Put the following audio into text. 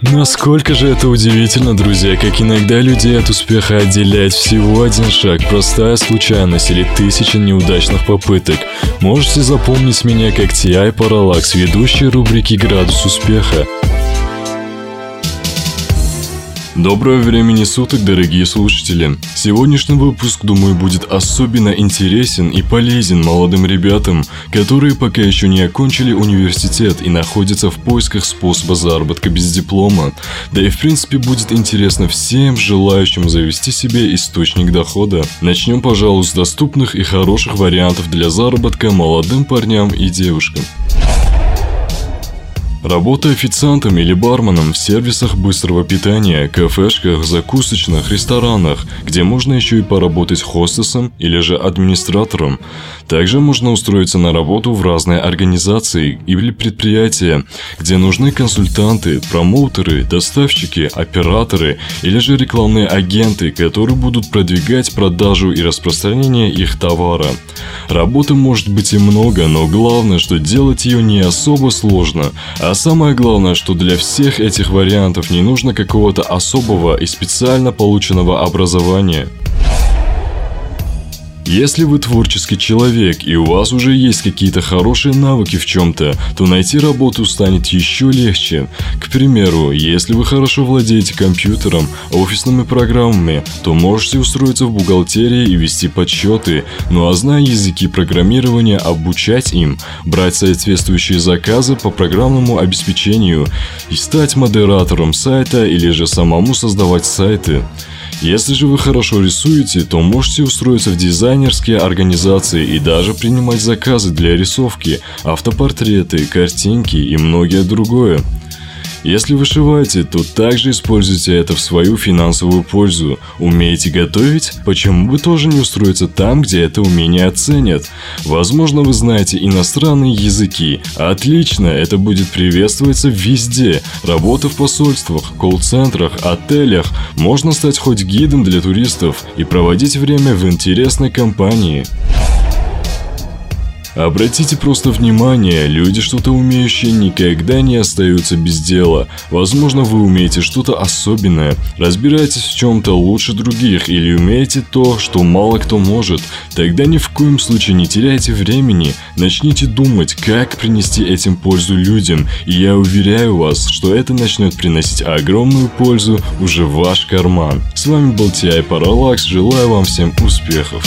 Насколько же это удивительно, друзья, как иногда людей от успеха отделяет всего один шаг, простая случайность или тысяча неудачных попыток. Можете запомнить меня как Ти Параллакс, ведущий рубрики «Градус успеха». Доброго времени суток, дорогие слушатели! Сегодняшний выпуск, думаю, будет особенно интересен и полезен молодым ребятам, которые пока еще не окончили университет и находятся в поисках способа заработка без диплома. Да и в принципе будет интересно всем желающим завести себе источник дохода. Начнем, пожалуй, с доступных и хороших вариантов для заработка молодым парням и девушкам. Работа официантом или барменом в сервисах быстрого питания, кафешках, закусочных, ресторанах, где можно еще и поработать хостесом или же администратором. Также можно устроиться на работу в разные организации или предприятия, где нужны консультанты, промоутеры, доставщики, операторы или же рекламные агенты, которые будут продвигать продажу и распространение их товара. Работы может быть и много, но главное, что делать ее не особо сложно, а а самое главное, что для всех этих вариантов не нужно какого-то особого и специально полученного образования. Если вы творческий человек и у вас уже есть какие-то хорошие навыки в чем-то, то найти работу станет еще легче. К примеру, если вы хорошо владеете компьютером, офисными программами, то можете устроиться в бухгалтерии и вести подсчеты, ну а зная языки программирования, обучать им, брать соответствующие заказы по программному обеспечению и стать модератором сайта или же самому создавать сайты. Если же вы хорошо рисуете, то можете устроиться в дизайнерские организации и даже принимать заказы для рисовки, автопортреты, картинки и многое другое. Если вышиваете, то также используйте это в свою финансовую пользу. Умеете готовить? Почему бы тоже не устроиться там, где это умение оценят? Возможно, вы знаете иностранные языки. Отлично, это будет приветствоваться везде. Работа в посольствах, колл-центрах, отелях. Можно стать хоть гидом для туристов и проводить время в интересной компании. Обратите просто внимание, люди что-то умеющие никогда не остаются без дела. Возможно, вы умеете что-то особенное, разбираетесь в чем-то лучше других или умеете то, что мало кто может. Тогда ни в коем случае не теряйте времени, начните думать, как принести этим пользу людям, и я уверяю вас, что это начнет приносить огромную пользу уже в ваш карман. С вами был Ти Параллакс, желаю вам всем успехов.